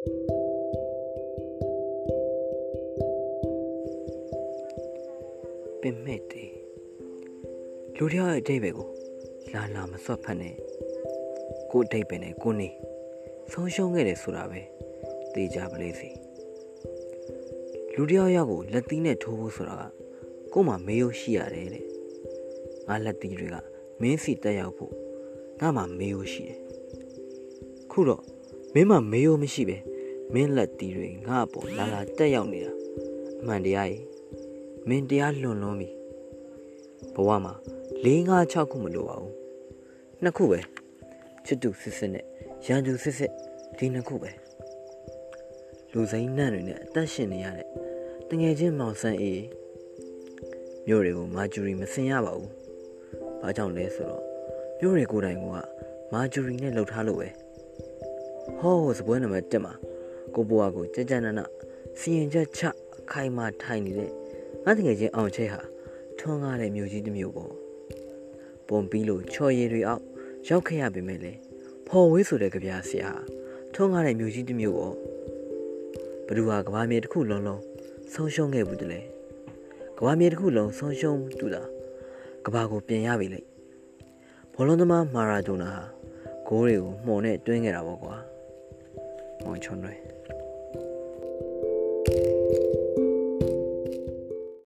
ပင်မဲ့တေလူတယောက်ရဲ့အတိတ်ပဲကိုလာလာမစွတ်ဖက်နဲ့ကို့အတိတ်ပဲနဲ့ကိုနေဆုံးရှုံးခဲ့တယ်ဆိုတာပဲသိကြပလေစီလူတယောက်ယောက်ကိုလက်သီးနဲ့ထိုးဖို့ဆိုတာကကို့မှာမေးလို့ရှိရတယ်တဲ့ငါလက်သီးတွေကမင်းစီတက်ရောက်ဖို့ငါမှမေးလို့ရှိတယ်ခုတော့မင်းမှမေးလို့မရှိပဲ မင်းလက်သီးတွေငါ့အပေါ်လာလာတက်ရောက်နေတာအမှန်တရားကြီးမင်းတရားလွန်လွန်ပြီဘဝမှာ၄၅6ခုမလိုပါဘူးနှစ်ခုပဲချစ်သူစစ်စစ်နဲ့ရန်သူစစ်စစ်ဒီနှစ်ခုပဲလူစိမ်းနှံ့တွေနဲ့အသက်ရှင်နေရတဲ့တငယ်ချင်းမောင်ဆန်းအေးမြို့တွေကိုမာဂျူရီမစင်ရပါဘူး။ဘာကြောင့်လဲဆိုတော့မြို့တွေကိုယ်တိုင်ကမာဂျူရီနဲ့လှုပ်ထားလို့ပဲ။ဟောစပွဲနံပါတ်1မှာ ကိုဘွားကိုကြကြနနစီရင်ချက်ချအခိုင်မာထိုင်နေတဲ့ငါတငယ်ချင်းအောင်ချဲဟာထွန်းကားတဲ့မြို့ကြီးတစ်မြို့ပေါ့။ပုံပြီးလို့ချော်ရည်တွေအောက်ရောက်ခဲ့ရပေမဲ့လေဖော်ဝေးဆိုတဲ့ကြပြဆရာထွန်းကားတဲ့မြို့ကြီးတစ်မြို့ပေါ့။ဘ누구ဟာကဘာမြေတစ်ခုလုံးလုံးဆုံးရှုံးခဲ့ဘူးတလေကဘာမြေတစ်ခုလုံးဆုံးရှုံးတူတာကဘာကိုပြင်ရပြီလေဘောလုံးသမားမာရာဒိုနာဟာဂိုးတွေကိုမှုန်နဲ့တွင်းခဲ့တာပေါ့ကွာ မောင်ချွန်တွေ